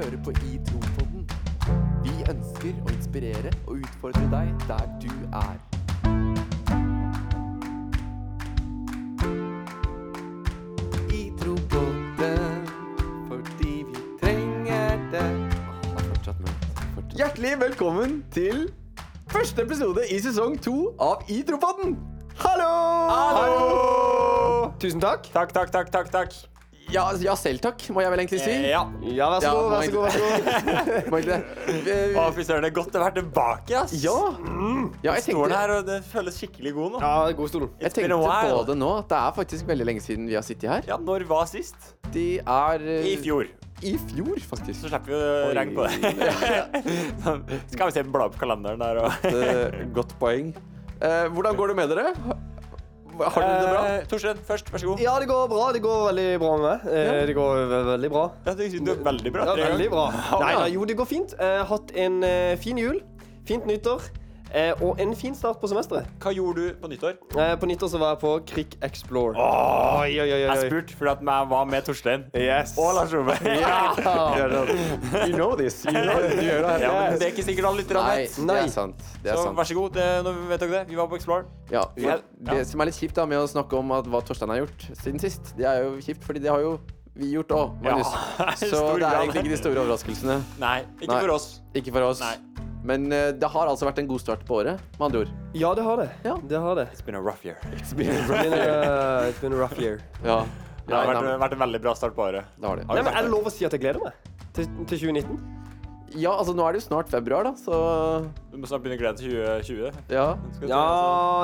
hører på I Tropodden. Vi ønsker å inspirere og utfordre deg der du er. I Tropodden, fordi vi trenger det. Åh, det er fortsatt mørkt. Fortsatt. Hjertelig velkommen til første episode i sesong to av I Tropodden. Hallo! Hallo! Tusen takk. Takk, takk, takk, takk, takk. Ja, ja, selv takk, må jeg vel egentlig si. Ja. Ja, vær så god. Vær så god, vær så god. Det. Eh, Å, fy søren, det er godt å være tilbake, ass. Ja. ja, jeg tenkte, her, og det føles skikkelig god nå. Ja, godstolen. jeg been a tenkte på det nå. at Det er faktisk veldig lenge siden vi har sittet her. Ja, når var sist? De er eh, I fjor. I fjor, faktisk. Så slipper vi å regne på det. Skal vi se bla på kalenderen der og Eh, godt poeng. Eh, hvordan går det med dere? Har du det bra? Eh, Torstein, først. Vær så god. Ja, det går bra. Det går veldig bra med meg. Eh, Det går ve veldig bra. Ja, det synes er veldig bra. Ja, Tre veldig ganger. bra. Nei, da, jo, det går fint. Jeg har hatt en eh, fin jul, fint nyttår og en fin start på semesteret. Hva gjorde du på nyttår? Eh, På nyttår så var jeg på Krik Explore. Oi, oi, oi, Jeg spurte fordi at jeg var med Torstein Yes. og Lars Ove. You know this. You know, du gjør det Ja, men det er ikke sikkert alle lytterne Nei, vet. det er sant. Det er Så sant. vær så god. Det, nå vet dere det. Vi var på Explore. Ja, Ja, Det som er litt kjipt da med å snakke om at hva Torstein har gjort siden sist, det er jo kjipt, fordi det har jo vi gjort òg, Magnus. Ja, Så det er egentlig ikke de store overraskelsene. Nei, ikke Nei. for oss. Ikke for oss. Nei. Men eh, det har altså vært en god start på året, med andre ord. Ja, det har det. Ja. Det har det. It's been a rough year. It's been, uh, it's been a rough year. Ja. Det har vært, vært en veldig bra start på året. det har det. Har Nei, men Er det? lov å si at jeg gleder meg til, til 2019? Ja, altså nå er det jo snart februar, da, så Du må snart begynne å glede deg til 2020. ja. Ja,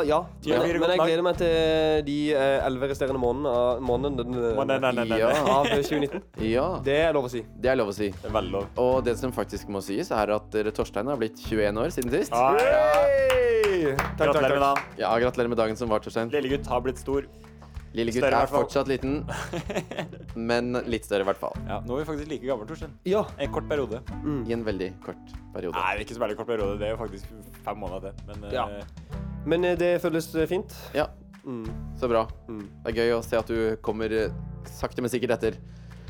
ja. Ti Men, men jeg gleder meg til de eh, elleve resterende månedene nei, Ja. av 2019. ja. Det er lov å si. Det er lov å si. Det er veldig lov. Og det som faktisk må sies, er at dere Torstein har blitt 21 år siden sist. Ah, ja. Takk, Gratulerer med dagen. Ja, Gratulerer med dagen som var, Torstein. Lillegutt har blitt stor. Lille gutt er fortsatt liten, men litt større i hvert fall. Ja, nå er vi faktisk like gamle, Torstein. Ja. En kort periode. I en veldig kort periode. Nei, ikke så veldig kort periode. Det er jo faktisk fem måneder til. Men Ja. eh, Men eh, det føles eh, fint. Ja, Mm. så bra. Mm. Det er gøy å se at du kommer eh, sakte, men sikkert etter.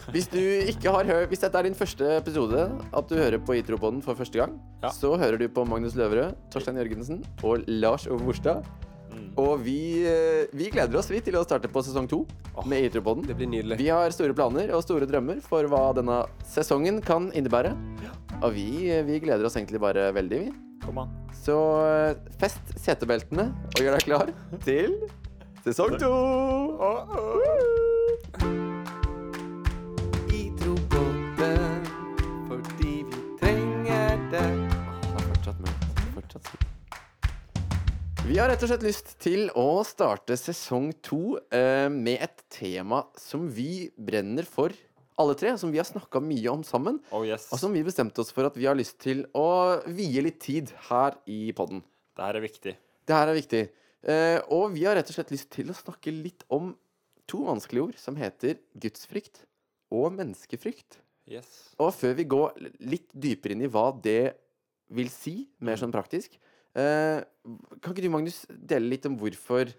Hvis du ikke har hørt Hvis dette er din første episode, at du hører på Itropoden for første gang, Ja. så hører du på Magnus Løverød, Torstein Jørgensen og Lars Ove Morstad. Mm. Og vi, eh, vi gleder oss vi til å starte på sesong to med Itropoden. Det blir nydelig. Vi har store planer og store drømmer for hva denne sesongen kan innebære. Og vi, vi gleder oss egentlig bare veldig, vi. Kom an. Så eh, fest setebeltene og gjør deg klar til sesong to. I Vi har rett og slett lyst til å starte sesong to eh, med et tema som vi brenner for, alle tre. Som vi har snakka mye om sammen. Oh yes. Og som vi bestemte oss for at vi har lyst til å vie litt tid her i podden. Det her er viktig. Det her er viktig. Eh, og vi har rett og slett lyst til å snakke litt om to vanskelige ord som heter gudsfrykt og menneskefrykt. Yes. Og før vi går litt dypere inn i hva det vil si, mer sånn praktisk, kan ikke du, Magnus, dele litt om hvorfor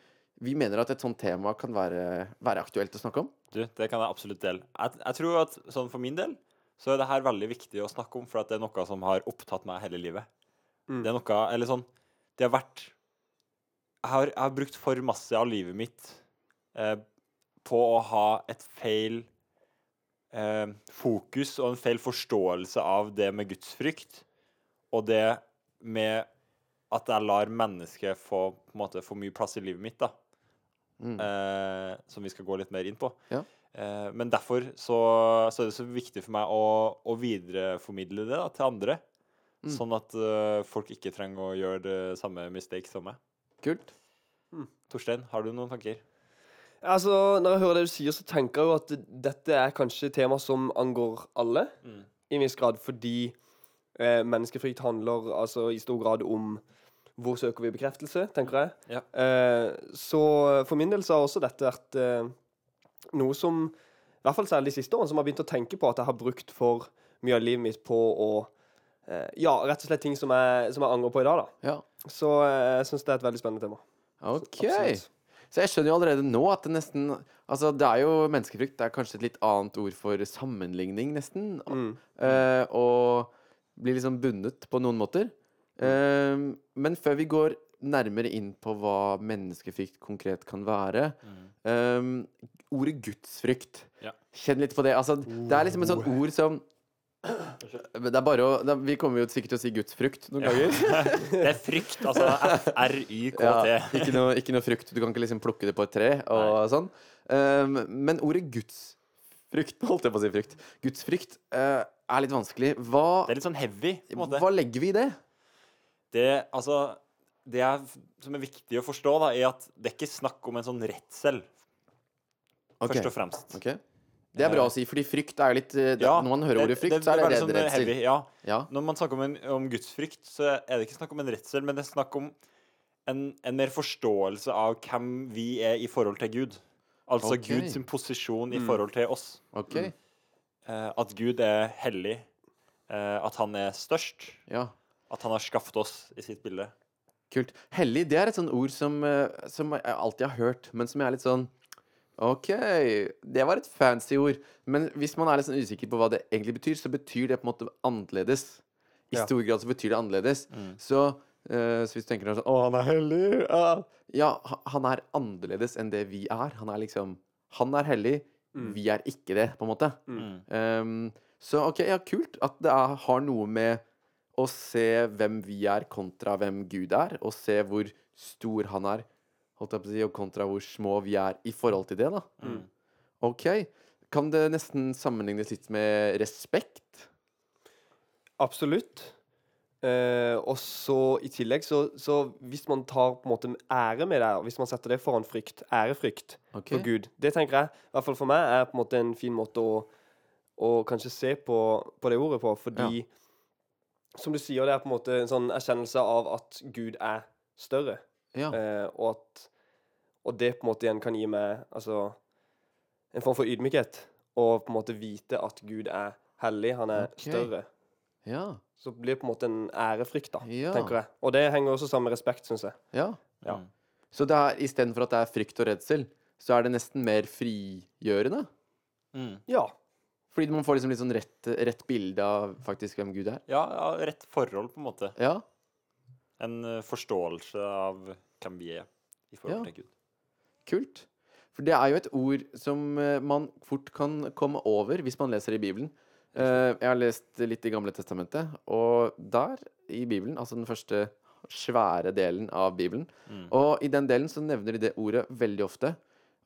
vi mener at et sånt tema kan være, være aktuelt å snakke om? Du, det kan jeg absolutt dele. Jeg, jeg tror at sånn for min del så er det her veldig viktig å snakke om, for at det er noe som har opptatt meg hele livet. Mm. Det er noe Eller sånn Det har vært Jeg har, jeg har brukt for masse av livet mitt eh, på å ha et feil eh, fokus og en feil forståelse av det med gudsfrykt, og det med at jeg lar mennesket få på en måte for mye plass i livet mitt, da. Mm. Eh, som vi skal gå litt mer inn på. Ja. Eh, men derfor så, så er det så viktig for meg å, å videreformidle det da, til andre. Mm. Sånn at uh, folk ikke trenger å gjøre det samme mistake som meg. Kult. Torstein, har du noen tanker? Altså, Når jeg hører det du sier, så tenker jeg jo at dette er kanskje tema som angår alle. Mm. I en viss grad fordi eh, menneskefrykt handler altså i stor grad om hvor søker vi bekreftelse, tenker jeg. Ja. Eh, så for min del så har også dette vært eh, noe som, i hvert fall særlig de siste årene, som har begynt å tenke på at jeg har brukt for mye av livet mitt på å eh, Ja, rett og slett ting som jeg, som jeg angrer på i dag, da. Ja. Så jeg syns det er et veldig spennende tema. OK. Absolutt. Så jeg skjønner jo allerede nå at det nesten Altså, det er jo menneskefrykt. Det er kanskje et litt annet ord for sammenligning, nesten. Mm. Og blir liksom bundet på noen måter. Eh, men før vi går nærmere inn på hva menneskefrykt konkret kan være eh, Ordet gudsfrykt. Ja. Kjenn litt på det. Altså, det er liksom et sånt ord som det er bare å det, Vi kommer jo sikkert til å si gudsfrukt noen ganger. Det er frykt. Altså F-R-Y-K-T. Ja, ikke, noe, ikke noe frukt. Du kan ikke liksom plukke det på et tre og sånn. Um, men ordet gudsfrykt Holdt jeg på å si frykt. Gudsfrykt uh, er litt vanskelig. Hva, Det er litt sånn heavy, på en måte. hva legger vi i det? Det, altså, det er, som er viktig å forstå, da, er at det er ikke snakk om en sånn redsel, okay. først og fremst. Okay. Det er bra å si, fordi frykt er jo litt eh, det, Ja, Når man hører ordet frykt, det, så er det redd sånn redsel. ja. Ja. Når man snakker om, en, om gudsfrykt, så er det ikke snakk om en redsel, men det er snakk om en, en mer forståelse av hvem vi er i forhold til Gud. Altså okay. Guds posisjon i forhold til oss. Okay. Mm. at Gud er hellig. Eh, at han er størst. Ja. At han har skaffet oss i sitt bilde. Kult. Hellig, det er et sånt ord som, eh, som jeg alltid har hørt, men som jeg er litt sånn OK, det var et fancy ord. Men hvis man er litt sånn usikker på hva det egentlig betyr, så betyr det på en måte annerledes. I Ja. stor grad så betyr det annerledes. Mm. Så, uh, så hvis du tenker sånn Å, han er hellig. Ja. ja, han er annerledes enn det vi er. Han er liksom Han er hellig. Vi er ikke det, på en måte. Mm. Um, så OK, ja, kult at det er, har noe med å se hvem vi er kontra hvem Gud er, og se hvor stor han er, holdt jeg på å si, og kontra hvor små vi er i forhold til det, da. Mm. OK. Kan det nesten sammenlignes litt med respekt? Absolutt. Eh, og så i tillegg, så, så hvis man tar på en måte ære med det, hvis man setter det foran frykt, ærefrykt okay. for Gud, det tenker jeg, i hvert fall for meg, er på en måte en fin måte å, å kanskje se på, på det ordet på, fordi som du sier, det er på en måte en sånn erkjennelse av at Gud er større, Ja. eh, og at og det på en måte igjen kan gi meg altså, en form for ydmykhet, og på en måte vite at Gud er hellig, han er okay. større Ja. så blir det på en måte en ærefrykt, da, Ja. tenker jeg. Og det henger også sammen med respekt, syns jeg. ja. Ja. Mm. Så det er istedenfor at det er frykt og redsel, så er det nesten mer frigjørende? Mm. Ja. Fordi man får liksom litt sånn rett, rett bilde av faktisk hvem Gud er? Ja, ja, rett forhold, på en måte. Ja. En eh, forståelse av hvem vi er i forhold Ja. til Gud. Kult. For det er jo et ord som eh, man fort kan komme over hvis man leser i Bibelen. Eh, jeg har lest litt i Gamle testamentet, og der i Bibelen, altså den første svære delen av Bibelen, Mm. og i den delen så nevner de det ordet veldig ofte.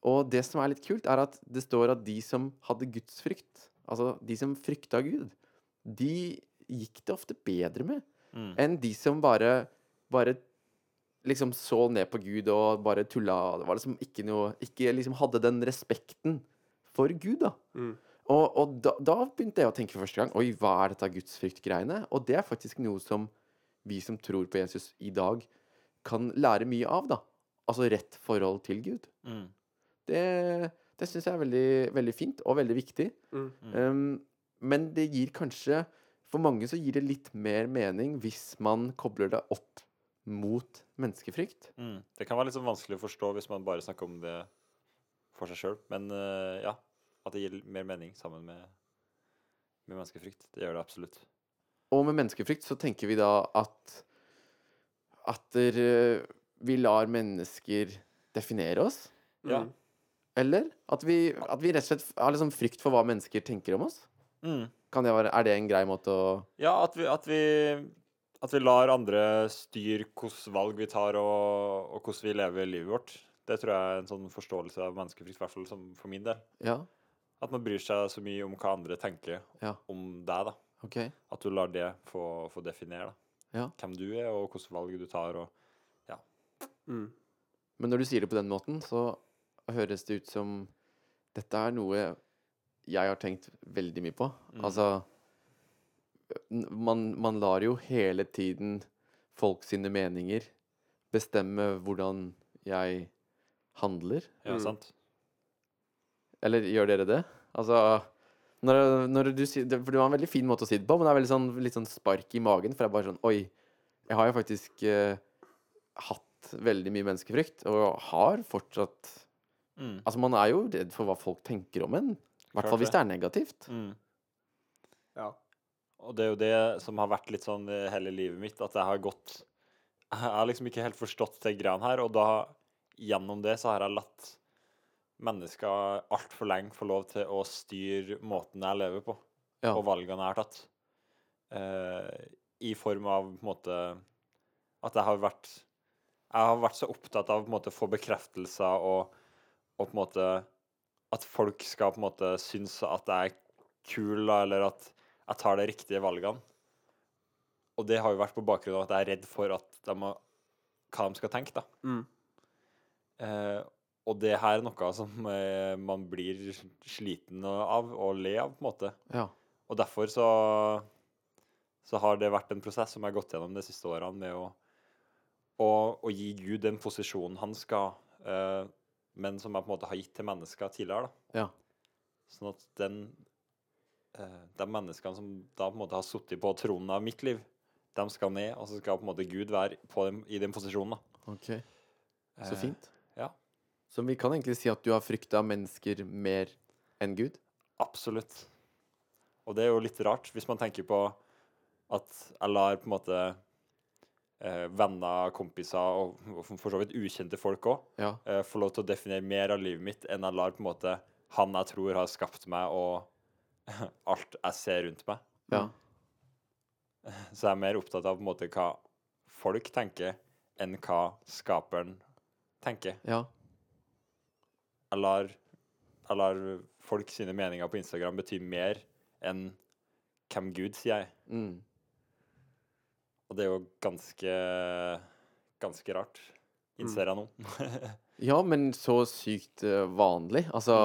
Og det som er litt kult, er at det står at de som hadde gudsfrykt, altså de som frykta Gud, de gikk det ofte bedre med Mm. enn de som bare, bare liksom så ned på Gud og bare tulla. Det var liksom ikke noe Ikke liksom hadde den respekten for Gud, da. Mm. Og, og da, da begynte jeg å tenke for første gang Oi, hva er dette gudsfryktgreiene? Og det er faktisk noe som vi som tror på Jesus i dag, kan lære mye av, da. Altså rett forhold til Gud. Mm. Det, det syns jeg er veldig, veldig fint, og veldig viktig. Mm. Um, men det gir kanskje For mange så gir det litt mer mening hvis man kobler det opp mot menneskefrykt. Mm. Det kan være litt sånn vanskelig å forstå hvis man bare snakker om det for seg sjøl, men uh, ja. At det gir mer mening sammen med, med menneskefrykt. Det gjør det absolutt. Og med menneskefrykt så tenker vi da at at der, eh, vi lar mennesker definere oss. Ja. Mm. Eller at vi, at vi rett og slett har liksom frykt for hva mennesker tenker om oss. Mm. Kan det være, er det en grei måte å Ja, at vi, at, vi, at vi lar andre styre hvilke valg vi tar, og, og hvordan vi lever livet vårt. Det tror jeg er en sånn forståelse av menneskefrykt, i hvert fall for min del. Ja, At man bryr seg så mye om hva andre tenker Ja. om deg. da. Okay. At du lar det få, få definere da. Ja. hvem du er, og hvilke valg du tar. og Mm. Men når du sier det på den måten, så høres det ut som dette er noe jeg har tenkt veldig mye på. Mm. Altså man, man lar jo hele tiden folk sine meninger bestemme hvordan jeg handler. Ja, Mm. sant? Eller gjør dere det? Altså når, når du For det var en veldig fin måte å si det på, men det er veldig sånn, litt sånn spark i magen. For det er bare sånn Oi, jeg har jo faktisk eh, hatt veldig mye menneskefrykt, og har fortsatt Mm. Altså, man er jo redd for hva folk tenker om en. I hvert fall hvis det. er negativt. Mm. Ja. Og det er jo det som har vært litt sånn i hele livet mitt, at jeg har gått Jeg har liksom ikke helt forstått de greiene her, og da gjennom det så har jeg latt mennesker altfor lenge få lov til å styre måten jeg lever på, Ja. og valgene jeg har tatt. Eh, I form av på en måte at jeg har vært Jeg har vært så opptatt av på en måte å få bekreftelser og, og på en måte At folk skal på en måte synes at jeg er kul, da, eller at jeg tar de riktige valgene. Og det har jo vært på bakgrunn av at jeg er redd for at de må, hva de skal tenke, da. Mm. Eh, og det her er noe som eh, man blir sliten av og le av, på en måte. Ja. Og derfor så, så har det vært en prosess som jeg har gått gjennom de siste årene med å, å, å gi Gud den posisjonen han skal, eh, men som jeg på en måte har gitt til mennesker tidligere. da. Ja. Sånn at den, eh, de menneskene som da på en måte har sittet på tronen av mitt liv, de skal ned, og så skal på en måte Gud være på dem, i den posisjonen. da. Ok. Så Eh, fint. ja. Så vi kan egentlig si at du har frykta mennesker mer enn Gud? Absolutt. Og det er jo litt rart, hvis man tenker på at jeg lar på en måte eh, venner, kompiser og, og for så vidt ukjente folk òg Ja. eh, får lov til å definere mer av livet mitt enn jeg lar på en måte han jeg tror har skapt meg, og alt jeg ser rundt meg. Ja. Så jeg er mer opptatt av på en måte hva folk tenker, enn hva skaperen tenker. Ja. Jeg lar, jeg lar folk sine meninger på Instagram bety mer enn hvem Gud sier jeg. Mm. Og det er jo ganske ganske rart, innser jeg nå. ja, men så sykt eh, vanlig. Altså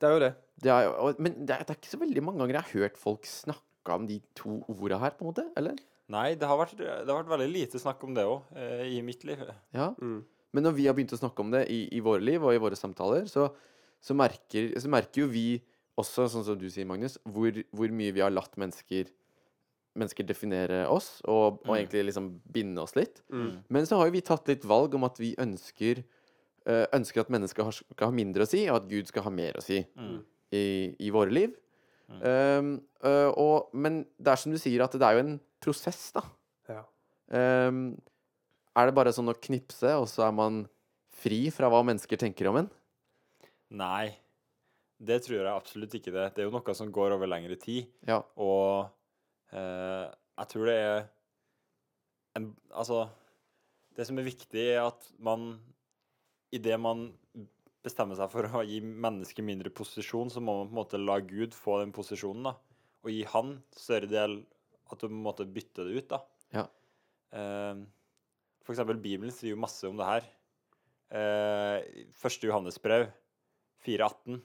Det er jo det. det er, Men det er, det er ikke så veldig mange ganger jeg har hørt folk snakke om de to orda her, på en måte? Eller? Nei, det har vært, det har vært veldig lite snakk om det òg, eh, i mitt liv. Ja. Mm. Men når vi har begynt å snakke om det i, i våre liv og i våre samtaler, så, så, merker, så merker jo vi også, sånn som du sier, Magnus, hvor, hvor mye vi har latt mennesker, mennesker definere oss, og, og Mm. egentlig liksom binde oss litt. Mm. Men så har jo vi tatt litt valg om at vi ønsker, eh, ønsker at mennesker har, skal ha mindre å si, og at Gud skal ha mer å si Mm. i, i våre liv. Mm. Um, øh, og, men det er som du sier, at det er jo en prosess, da. Ja. Um, er det bare sånn å knipse, og så er man fri fra hva mennesker tenker om en? Nei, det tror jeg absolutt ikke det. Det er jo noe som går over lengre tid. Ja. Og jeg tror det er en Altså, det som er viktig, er at man Idet man bestemmer seg for å gi mennesket mindre posisjon, så må man på en måte la Gud få den posisjonen, da. Og gi han større del At du på en måte bytter det ut, da. Ja. Uh, for eksempel Bibelen sier jo masse om det her. Uh, første Johannes brev, 4,18,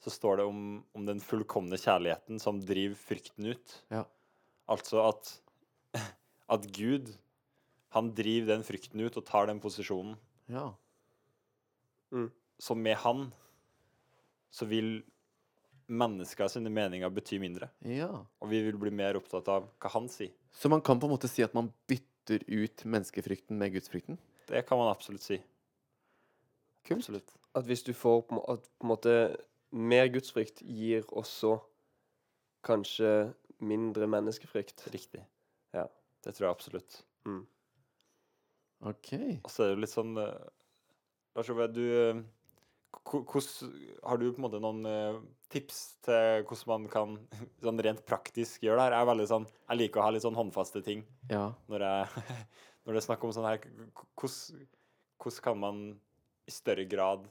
så står det om, om den fullkomne kjærligheten som driver frykten ut. Ja. Altså at, at Gud, han driver den frykten ut og tar den posisjonen. Ja. Så med han så vil mennesker sine meninger bety mindre. ja. Og vi vil bli mer opptatt av hva han sier. Så man kan på en måte si at man bytter ut menneskefrykten med gudsfrykten? Det kan man absolutt si. Kult. Absolutt. At hvis du får på en måte mer gudsfrykt gir også kanskje mindre menneskefrykt. Riktig. Ja. Det tror jeg absolutt. Mm. OK. Og så er det jo litt sånn eh, Lars Ove, du hos, Har du på en måte noen eh, tips til hvordan man kan sånn rent praktisk gjøre det her? Jeg er veldig sånn Jeg liker å ha litt sånn håndfaste ting Ja. når, jeg, når det er snakk om sånn her. Hvordan kan man i større grad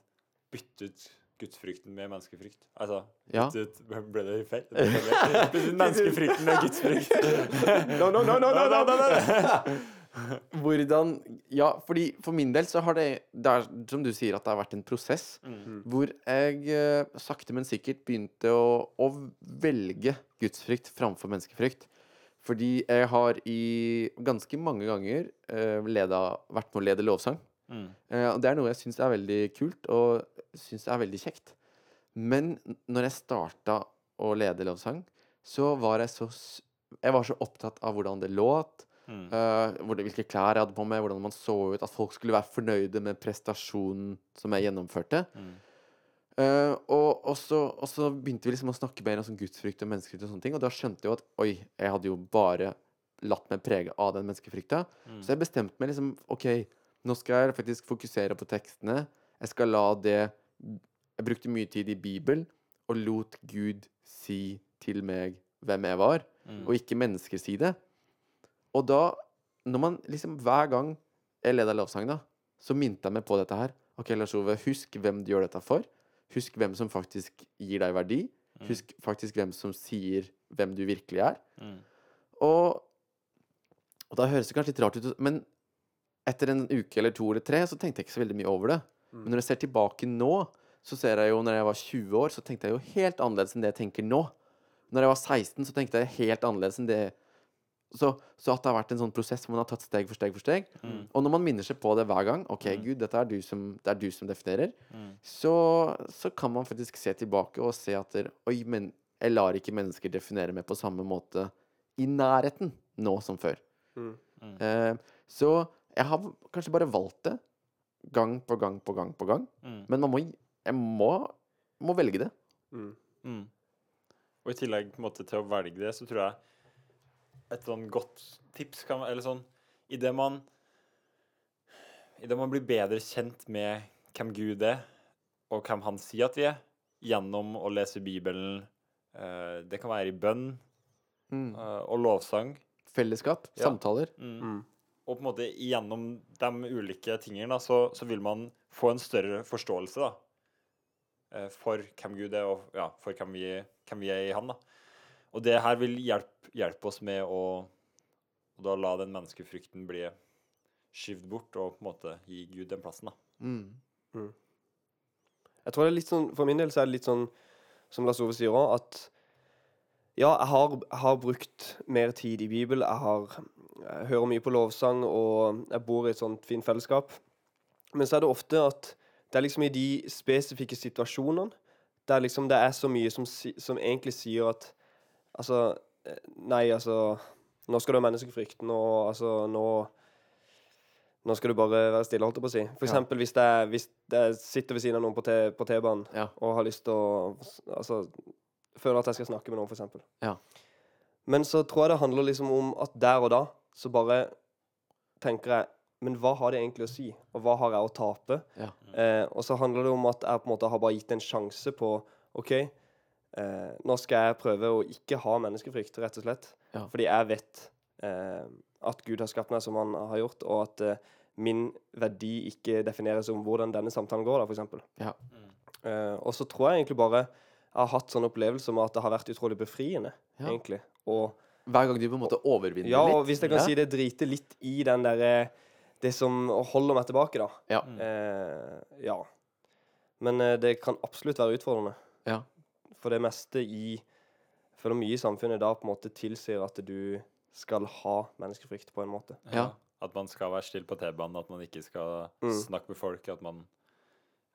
bytte ut gudsfrykten med menneskefrykt? Altså Ja. ut Ble det feil? Menneskefrykten med gudsfrykt. No, no, no, no, no, no, no. Hvordan Ja, fordi for min del så har det Det er som du sier, at det har vært en prosess Mm. hvor jeg eh, sakte, men sikkert begynte å, å velge gudsfrykt framfor menneskefrykt. Fordi jeg har i ganske mange ganger uh, leda, vært med å lede lovsang. Mm. Uh, og det er noe jeg syns er veldig kult, og syns er veldig kjekt. Men når jeg starta å lede lovsang, så var jeg så Jeg var så opptatt av hvordan det låt, Mm. uh, hvilke klær jeg hadde på meg, hvordan man så ut. At folk skulle være fornøyde med prestasjonen som jeg gjennomførte. Mm. Uh, og, og, så, og så begynte vi liksom å snakke mer om sånn gudsfrykt og menneskefrykt. Og sånne ting Og da skjønte jeg jo at oi, jeg hadde jo bare latt meg prege av den menneskefrykta. Mm. Så jeg bestemte meg liksom OK, nå skal jeg faktisk fokusere på tekstene. Jeg skal la det Jeg brukte mye tid i Bibelen og lot Gud si til meg hvem jeg var, Mm. og ikke mennesker si det. Og da, når man liksom hver gang jeg leda lovsang, da, så minte jeg meg på dette her. OK, Lars Ove, husk hvem du gjør dette for. Husk hvem som faktisk gir deg verdi. Husk faktisk hvem som sier hvem du virkelig er. Mm. Og, og da høres det kanskje litt rart ut, men etter en uke eller to eller tre så tenkte jeg ikke så veldig mye over det. Mm. Men når jeg ser tilbake nå, så ser jeg jo når jeg var 20 år, så tenkte jeg jo helt annerledes enn det jeg tenker nå. Når jeg var 16, så tenkte jeg helt annerledes enn det Så, så at det har vært en sånn prosess hvor man har tatt steg for steg for steg. Mm. Og når man minner seg på det hver gang OK, Mm. Gud, dette er du som, det er du som definerer. Mm. Så, så kan man faktisk se tilbake og se at der, Oi, men jeg lar ikke mennesker definere meg på samme måte i nærheten nå som før. Mm. Mm. Eh, så jeg har kanskje bare valgt det gang på gang på gang på gang. Mm. Men man må, jeg må, må velge det. Mm. Mm. Og i tillegg på en måte, til å velge det, så tror jeg et sånn godt tips kan Eller sånn Idet man Idet man blir bedre kjent med hvem Gud er, og hvem han sier at vi er, gjennom å lese Bibelen eh, Det kan være i bønn Mm. eh, og lovsang. Fellesskap, Ja. samtaler. Mm. Mm. Og på en måte gjennom de ulike tingene da, så, så vil man få en større forståelse da, eh, for hvem Gud er, og ja, for hvem vi, hvem vi er i Han. da. Og det her vil hjelpe, hjelpe oss med å og da la den menneskefrykten bli skyvd bort, og på en måte gi Gud den plassen. da. Mm. Jeg tror det er litt sånn, For min del så er det litt sånn som Lars Ove sier òg, at ja, jeg har, har brukt mer tid i Bibel. Jeg, har, jeg hører mye på lovsang, og jeg bor i et sånt fint fellesskap. Men så er det ofte at det er liksom i de spesifikke situasjonene der liksom det er så mye som, som egentlig sier at Altså, eh, nei, altså Nå skal du ha menneskefrykt. Nå, altså, nå nå skal du bare være stille, holdt jeg på å si. For Ja. eksempel hvis jeg, hvis jeg sitter ved siden av noen på T-banen Ja. og har lyst til å Altså føler at jeg skal snakke med noen, eksempel. Ja. Men så tror jeg det handler liksom om at der og da så bare tenker jeg Men hva har det egentlig å si? Og hva har jeg å tape? Ja. Eh, og så handler det om at jeg på en måte har bare gitt en sjanse på OK, eh, nå skal jeg prøve å ikke ha menneskefrykt, rett og slett. Ja. Fordi jeg vet eh, at Gud har skapt meg som han har gjort, og at eh, min verdi ikke defineres om hvordan denne samtalen går, da, eksempel. Ja. Eh, og så tror jeg egentlig bare jeg har hatt sånne opplevelser med at det har vært utrolig befriende, Ja. egentlig. Og Hver gang du på en måte overvinner ja, litt. og hvis jeg kan Ja. si det, drite litt i den derre Det som holder meg tilbake, da. Ja. Mm. Eh, ja. Men eh, det kan absolutt være utfordrende. Ja. For det meste i For det mye i samfunnet da på en måte tilsier at du skal ha menneskefrykt på en måte. Ja. At man skal være stille på T-banen, at man ikke skal Mm. snakke med folk, at man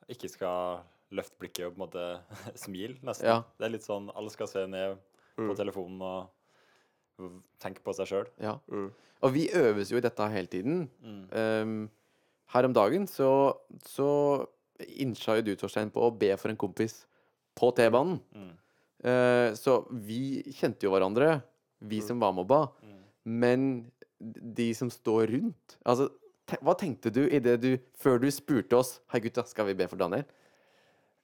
ikke skal løfte blikket og på en måte smil, nesten. Ja. Det er litt sånn alle skal se ned på Mm. telefonen og tenke på seg sjøl. ja. Mm. Og vi øves jo i dette hele tiden. Mm. Um, her om dagen så, så innsja jo du, Torstein, på å be for en kompis på T-banen. Mm. Eh, så vi kjente jo hverandre, vi som var mobba. Mm. Men de som står rundt Altså, te hva tenkte du i det du Før du spurte oss Hei, gutta, skal vi be for Daniel?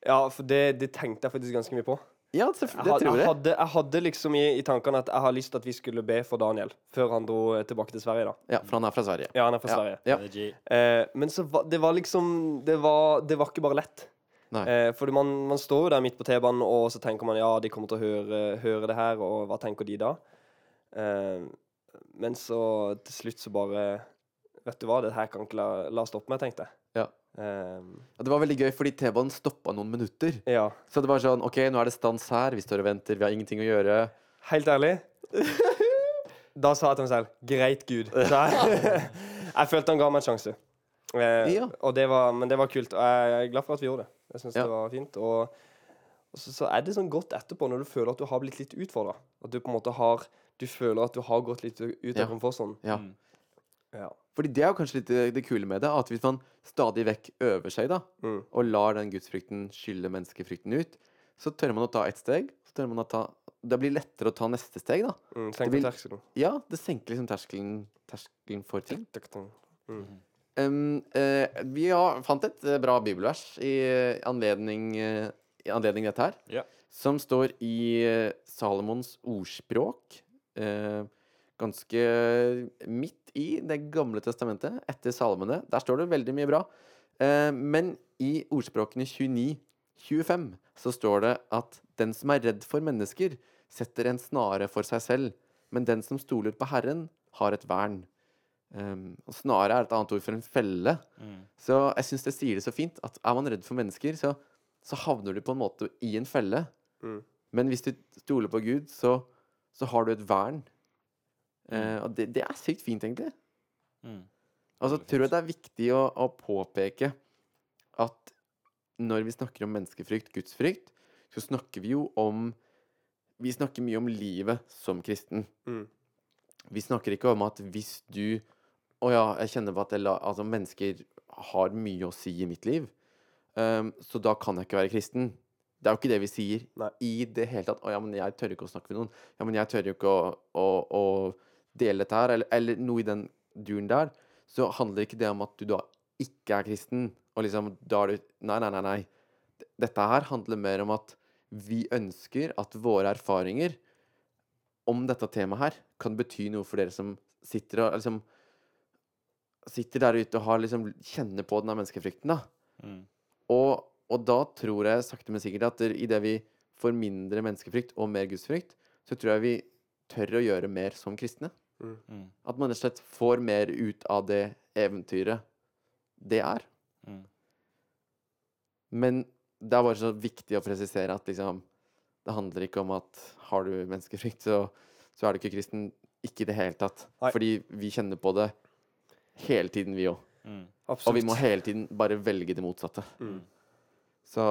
Ja, for det, det tenkte jeg faktisk ganske mye på. Ja, det, det tror jeg, jeg. hadde, jeg hadde liksom i, i tankene at jeg har lyst til at vi skulle be for Daniel før han dro eh, tilbake til Sverige, da. Ja, for han er fra Sverige. Ja, han er fra Ja. Sverige. Ja. Eh, men så var, det var liksom det var, det var ikke bare lett. Eh, fordi man, man står jo der midt på T-banen, og så tenker man ja, de kommer til å høre, høre det her, og hva tenker de da? Eh, men så til slutt så bare Vet du hva, det her kan ikke la, la stoppe meg, tenkte jeg. Ja. Eh, ja, det var veldig gøy, fordi T-banen stoppa noen minutter. ja. Så det var sånn OK, nå er det stans her. Vi står og venter. Vi har ingenting å gjøre. Helt ærlig Da sa jeg til meg selv Greit, Gud. Så jeg, jeg følte han ga meg en sjanse. Eh, Ja. og det var, men det var kult. Og jeg er glad for at vi gjorde det. Jeg syns Ja. det var fint. Og, og så, så er det sånn godt etterpå, når du føler at du har blitt litt utfordra. At du på en måte har du føler at du har gått litt ut Ja. av komfortsonen. Ja. Mm. Ja. Fordi det er jo kanskje litt det, kule med det, at hvis man stadig vekk øver seg, da, Mm. og lar den gudsfrykten skylle menneskefrykten ut, så tør man å ta ett steg. Så tør man å ta Det blir lettere å ta neste steg, da. Mm, senker blir, terskelen. Ja, det senker liksom terskelen, terskelen for ting. Mm. Um, uh, vi har, fant et eh, bra bibelvers i eh, anledning, uh, i anledning dette her. Yeah. Som står i uh, Salomons ordspråk. eh, ganske midt i Det gamle testamentet, etter salmene. Der står det veldig mye bra. Eh, men i ordspråkene 29-25 så står det at den som er redd for mennesker, setter en snare for seg selv, men den som stoler på Herren, har et vern. Um, og snare er et annet ord for en felle. Mm. Så jeg syns det sier det så fint at er man redd for mennesker, så, så havner du på en måte i en felle. Mm. Men hvis du stoler på Gud, så, så har du et vern. Eh, og det, det er sykt fint, egentlig. Mm. Altså, så tror jeg det er viktig å, å påpeke at når vi snakker om menneskefrykt, gudsfrykt, så snakker vi jo om Vi snakker mye om livet som kristen. Mm. Vi snakker ikke om at hvis du Å ja, jeg kjenner på at jeg la, altså, mennesker har mye å si i mitt liv, um, så da kan jeg ikke være kristen. Det er jo ikke det vi sier Nei. i det hele tatt. Å ja, men jeg tør ikke å snakke med noen. Ja, men jeg tør jo ikke å, å, å dele dette her, eller, eller noe i den duren der. Så handler ikke det om at du da ikke er kristen, og liksom da er du Nei, nei, nei. nei. Dette her handler mer om at vi ønsker at våre erfaringer om dette temaet her kan bety noe for dere som sitter og liksom Sitter der ute og har liksom kjenner på denne menneskefrykten, da. Mm. Og, og da tror jeg sakte, men sikkert at idet vi får mindre menneskefrykt og mer gudsfrykt, så tror jeg vi tør å gjøre mer som kristne. Mm. At man rett og slett får mer ut av det eventyret det er. Mm. Men det er bare så viktig å presisere at liksom Det handler ikke om at har du menneskefrykt, så, så er du ikke kristen. Ikke i det hele tatt. Nei. Fordi vi kjenner på det hele tiden, vi òg. Mm. Og vi må hele tiden bare velge det motsatte. Mm. Så,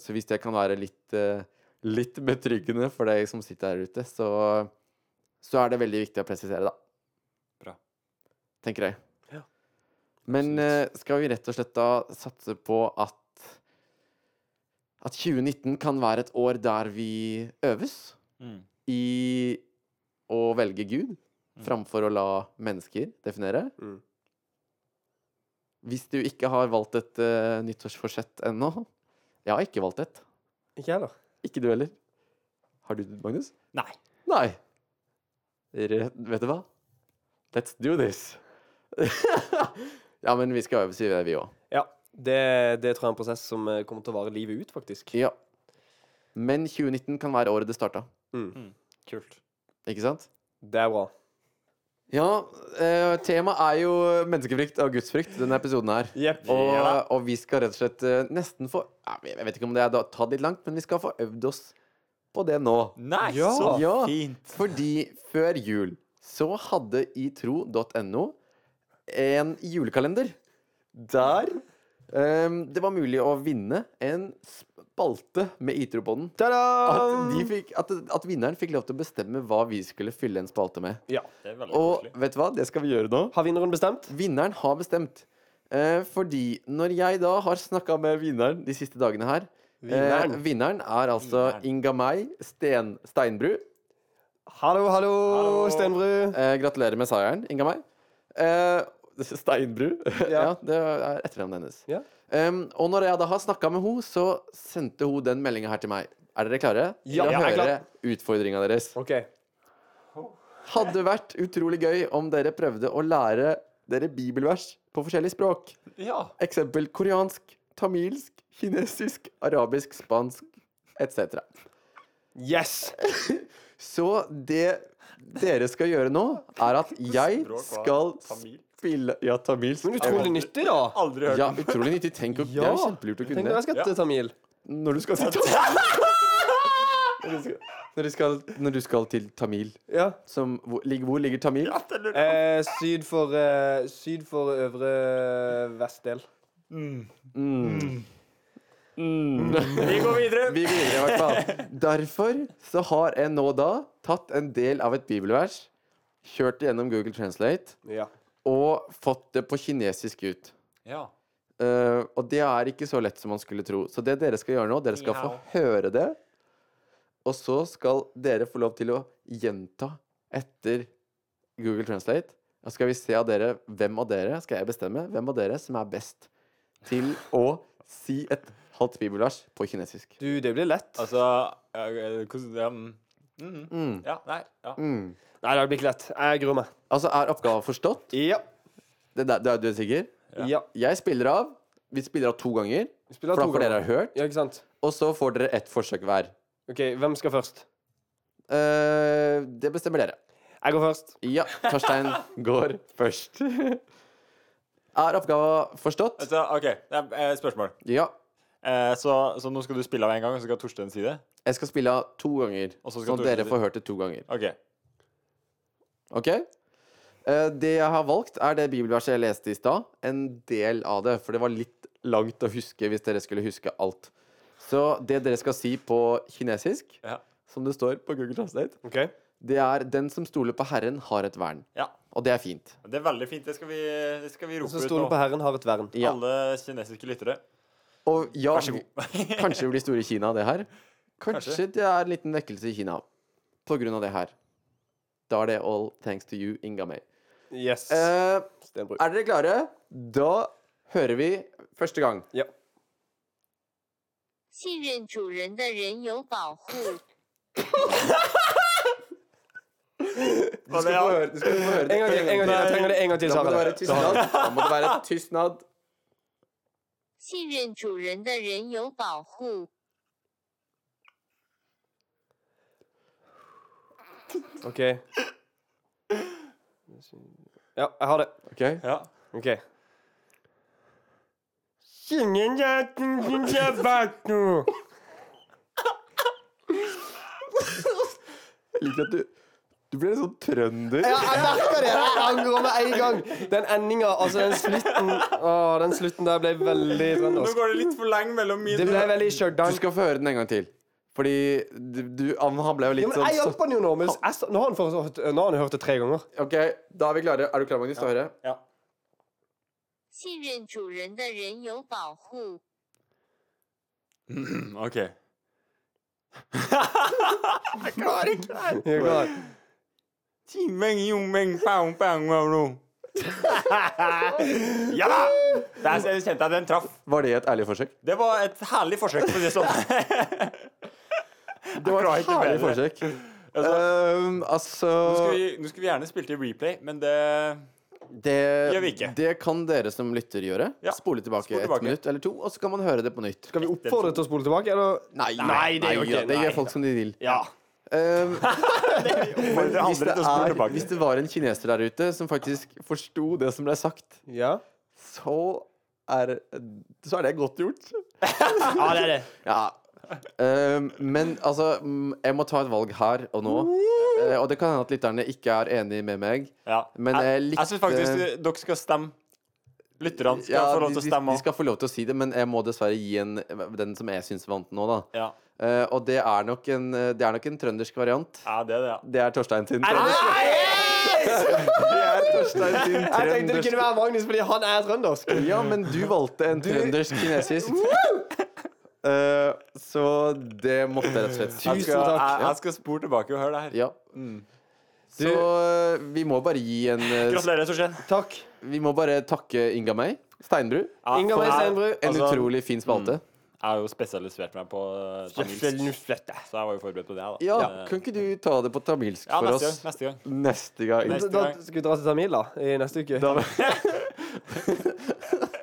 så hvis det kan være litt, eh, litt betryggende for deg som sitter her ute, så, så er det veldig viktig å presisere, da. Bra. Tenker jeg. Ja. Men eh, skal vi rett og slett da satse på at at 2019 kan være et år der vi øves Mm. i å velge Gud framfor å la mennesker definere. Mm. Hvis du ikke har valgt et uh, nyttårsforsett ennå Jeg har ikke valgt et. Ikke jeg heller. Ikke du heller. Har du, Magnus? Nei. Nei. Vet du hva? Let's do this. ja, men vi skal øve, sier vi òg. Ja. Det, det tror jeg er en prosess som eh, kommer til å vare livet ut, faktisk. Ja. Men 2019 kan være året det starta. Mm. Kult. Ikke sant? Det er bra. Ja, eh, temaet er jo menneskefrykt og gudsfrykt, denne episoden her. Yep. Og, og vi skal rett og slett eh, nesten få Jeg vet ikke om det er tatt litt langt, men vi skal få øvd oss på det nå. Nei, Ja. så Ja. fint. Fordi før jul så hadde itro.no en julekalender der um, det var mulig å vinne en spalte med itro-bånden. Ta-da! At, de fikk- at, at vinneren fikk lov til å bestemme hva vi skulle fylle en spalte med. Ja. Det er veldig Og koselig. vet du hva? Det skal vi gjøre nå. Har vinneren bestemt? Vinneren har bestemt. Uh, fordi når jeg da har snakka med vinneren de siste dagene her Vinneren. Eh, vinneren er altså Vinneren. Inga Mai Sten, Steinbru. Hallo, hallo, Hallo. Steinbru. Eh, gratulerer med seieren, Inga Mai. Eh, Steinbru. ja. Ja. det er etternavnet hennes. Ja. Um, og når jeg da har snakka med henne, så sendte hun den meldinga her til meg. Er dere klare Ja, jeg er klar. utfordringa deres? OK. Hadde vært utrolig gøy om dere prøvde å lære dere bibelvers på forskjellige språk. Ja. Eksempel koreansk, tamilsk, kinesisk, arabisk, spansk etc. Yes! Så det dere skal gjøre nå, er at jeg skal spille Ja, tamilsk. Men utrolig nyttig, da. Aldri hørt Ja, utrolig nyttig. Tenk å, Det er jo kjempelurt å Tenk når jeg skal til Tamil. når du skal til Tamil. Når du skal, når du skal, når du skal til Tamil Ja. som, hvor, ligger, hvor ligger Tamil? Eh, syd for eh, Syd for øvre vestdel. Mm. Mm. Mm. Vi går videre. Vi går videre, i hvert fall. Derfor så har jeg nå da tatt en del av et bibelvers, kjørt det gjennom Google Translate Ja. og fått det på kinesisk ut. Ja. Uh, og det er ikke så lett som man skulle tro. Så det dere skal gjøre nå, dere skal få høre det. Og så skal dere få lov til å gjenta etter Google Translate. Da skal vi se av dere hvem av dere skal jeg bestemme hvem av dere som er best til å si et halvt bibelvers på kinesisk. Du, det blir lett. Altså hvordan ja, mm, mm, Mm. ja, nei. Ja. Mm. Nei, det blir ikke lett. Jeg gruer meg. Altså, er oppgaven forstått? Ja. Det der, du er- du er sikker? Ja. Ja. Jeg spiller av. Vi spiller av to ganger, Vi spiller for da får dere ganger. hørt. Ja, ikke sant? Og så får dere ett forsøk hver. OK, hvem skal først? Uh, det bestemmer dere. Jeg går først. Ja, Torstein går først. Er oppgaven forstått? Altså, OK, det er eh, spørsmål. Ja. Eh, så, så nå skal du spille av en gang, og så skal Torstein si det? Jeg skal spille av to ganger, så sånn at dere får hørt det to ganger. OK. OK? Eh, det jeg har valgt, er det bibelverset jeg leste i stad. En del av det, for det var litt langt å huske hvis dere skulle huske alt. Så det dere skal si på kinesisk, Ja. som det står på Google Translate, okay. det er 'Den som stoler på Herren, har et vern'. ja. Og det er fint. Det er veldig fint. Det skal vi, det skal vi Den rope som ut stoler nå. på Herren, har et vern. Ja. Alle kinesiske lyttere. Og ja, Vær så god. kanskje det blir store i Kina, det her. Kanskje, Kanskje. det er en liten vekkelse i Kina på grunn av det her. Da er det all thanks to you, Inga May. Yes. Eh, Stenbruk. er dere klare? Da hører vi første gang. Ja. 信任主人的人有保护。 Du skal få høre, du skal få høre det En gang til. en gang til. Jeg trenger det en gang til. Da må det Sara. være tystnad. Da må det være tystnad. 信任主人的人有保护。OK，要爱好的 OK，好，OK。是人家真心的吧？你个对。Du blir litt sånn trønder. Ja, jeg merker det! Jeg angrer med en gang. Den endinga, altså den slutten Å, den slutten der ble veldig trøndersk. Nå altså. går det litt for lenge mellom mine. Det ble veldig Stjørdal. Du skal få høre den en gang til. Fordi du, du Han ble jo litt ja, men sånn Jeg hjalp han jo nå. Men nå, har han, nå hørt det tre ganger. Ok, da er vi klare. Er du klar, Magnus, til å høre? Ja. OK. jeg klarer ikke det her timen, jommen, bang, bang, bang, ja da! Der kjente jeg den traff. Var det et ærlig forsøk? Det var et herlig forsøk, for det sånn. det var et herlig forsøk. Altså, um, altså nå, skulle vi, nå skulle vi gjerne spilt i replay, men det det, det, kan dere som lytter gjøre. Ja. Spole tilbake, tilbake. et minutt eller to, og så kan man høre det på nytt. Skal vi oppfordre til å spole tilbake, eller? Nei, nei, nei, nei det, okay, det, gjør folk som de vil. Ja. Ehm, hvis, det å spole er, hvis det var en kineser der ute som faktisk forsto det som ble sagt, Ja, så er, så er det godt gjort. ja det er det. Ja. Um, men altså, mm, jeg må ta et valg her og nå. Uh, og det kan hende at lytterne ikke er enig med meg. Ja. Men jeg, jeg likte- jeg syns faktisk dere skal stemme. Lytterne skal Ja, få lov de, til å stemme de skal få lov til å si det, men jeg må dessverre gi en, den som jeg syns vant nå, da. Ja. Uh, og det er, nok en, eh, det er nok en trøndersk variant. ja, det er det, ja. Det er Torstein sin trøndersk. Det er Torstein sin Jeg tenkte det kunne være Magnus fordi han er trøndersk. Ja, men du valgte en trøndersk kinesisk. Uh, så det måtte jeg rett og slett Tusen takk. jeg, jeg skal spore tilbake og høre det her. Ja. Så eh, vi må bare gi en eh, Gratulerer, Torstein. Takk. Vi må bare takke Inga May Steinbru. Ja, Inga May Steinbru. En Altså, utrolig fin spalte. Jeg har jo spesialisert meg på eh, tamilsk, så jeg var jo forberedt på det. da Ja, Eh, kan ikke du ta det på tamilsk ja for neste oss gang. Neste gang. neste gang? Neste Da skal vi dra til Tamil da, i neste uke. Da.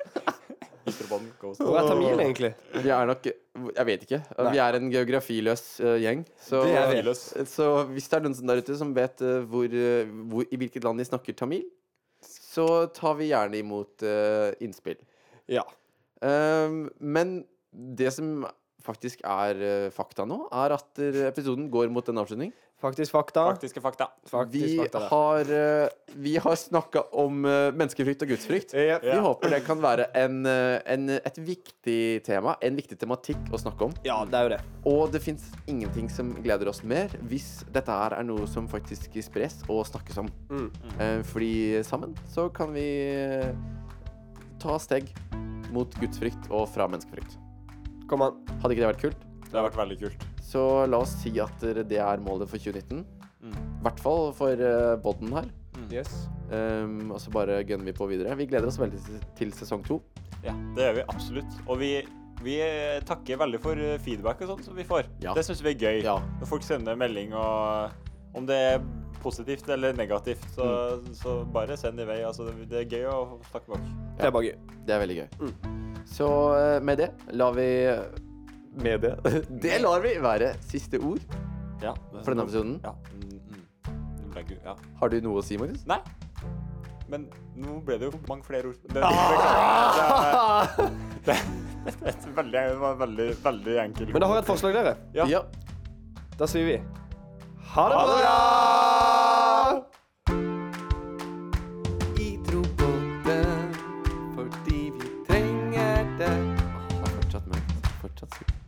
Hvor er Tamil egentlig? vi er nok Jeg vet ikke. Nei. Vi er en geografiløs uh, gjeng. Så, så hvis det er noen der ute som vet uh, hvor, eh, hvor, i hvilket land de snakker tamil, så tar vi gjerne imot uh, innspill. Ja. Um, men det som faktisk er fakta nå, er at episoden går mot en avslutning. Faktisk fakta. Faktiske fakta. Faktisk Vi fakta har, uh, vi har snakka om uh, menneskefrykt og gudsfrykt. Yep. Vi håper det kan være en, eh, en, et viktig tema, en viktig tematikk å snakke om. Ja, det er jo det. Og det fins ingenting som gleder oss mer hvis dette her er noe som faktisk spres og snakkes om. Mm. Eh, fordi sammen så kan vi ta steg mot gudsfrykt og fra menneskefrykt. Kom an. Hadde ikke det vært kult? Det har vært veldig kult. Så la oss si at det er målet for 2019. Mm. I hvert fall for uh, bodden her. Yes. Um, og så bare gønner vi på videre. Vi gleder oss veldig til, sesong to. Ja, det gjør vi absolutt. Og vi, vi eh, takker veldig for eh, feedback og sånn som vi får. Ja. Det syns vi er gøy. Ja. Når folk sender melding og om det er positivt eller negativt, så, Mm. så bare send i vei. Altså, det, det er gøy å snakke bak. Det er bare gøy. Det er veldig gøy. Mm. Så eh, med det lar vi Med det? det lar vi være siste ord Ja. for denne episoden. Ja. Mm, mm. Gu- ja. Har du noe å si, Marius? Nei. Men nå ble det jo mange flere ord. Det, Ah! det, det, det, det, veldig, det var veldig, veldig enkelt. Men da har jeg et forslag, dere. Ja. Ja. Da sier vi ha det Ha det bra! Vi tror på det fordi vi trenger det. Åh, det fortsatt mørkt. Fortsatt sikkert.